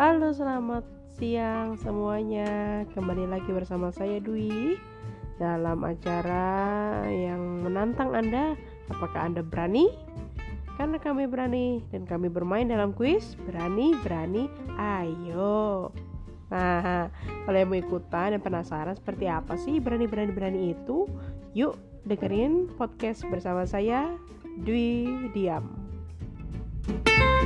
Halo, selamat siang semuanya. Kembali lagi bersama saya Dwi dalam acara yang menantang Anda. Apakah Anda berani? Karena kami berani dan kami bermain dalam kuis. Berani, berani, ayo. Nah, kalau yang mau ikutan dan penasaran seperti apa sih berani-berani berani itu, yuk dengerin podcast bersama saya Dwi Diam. thank you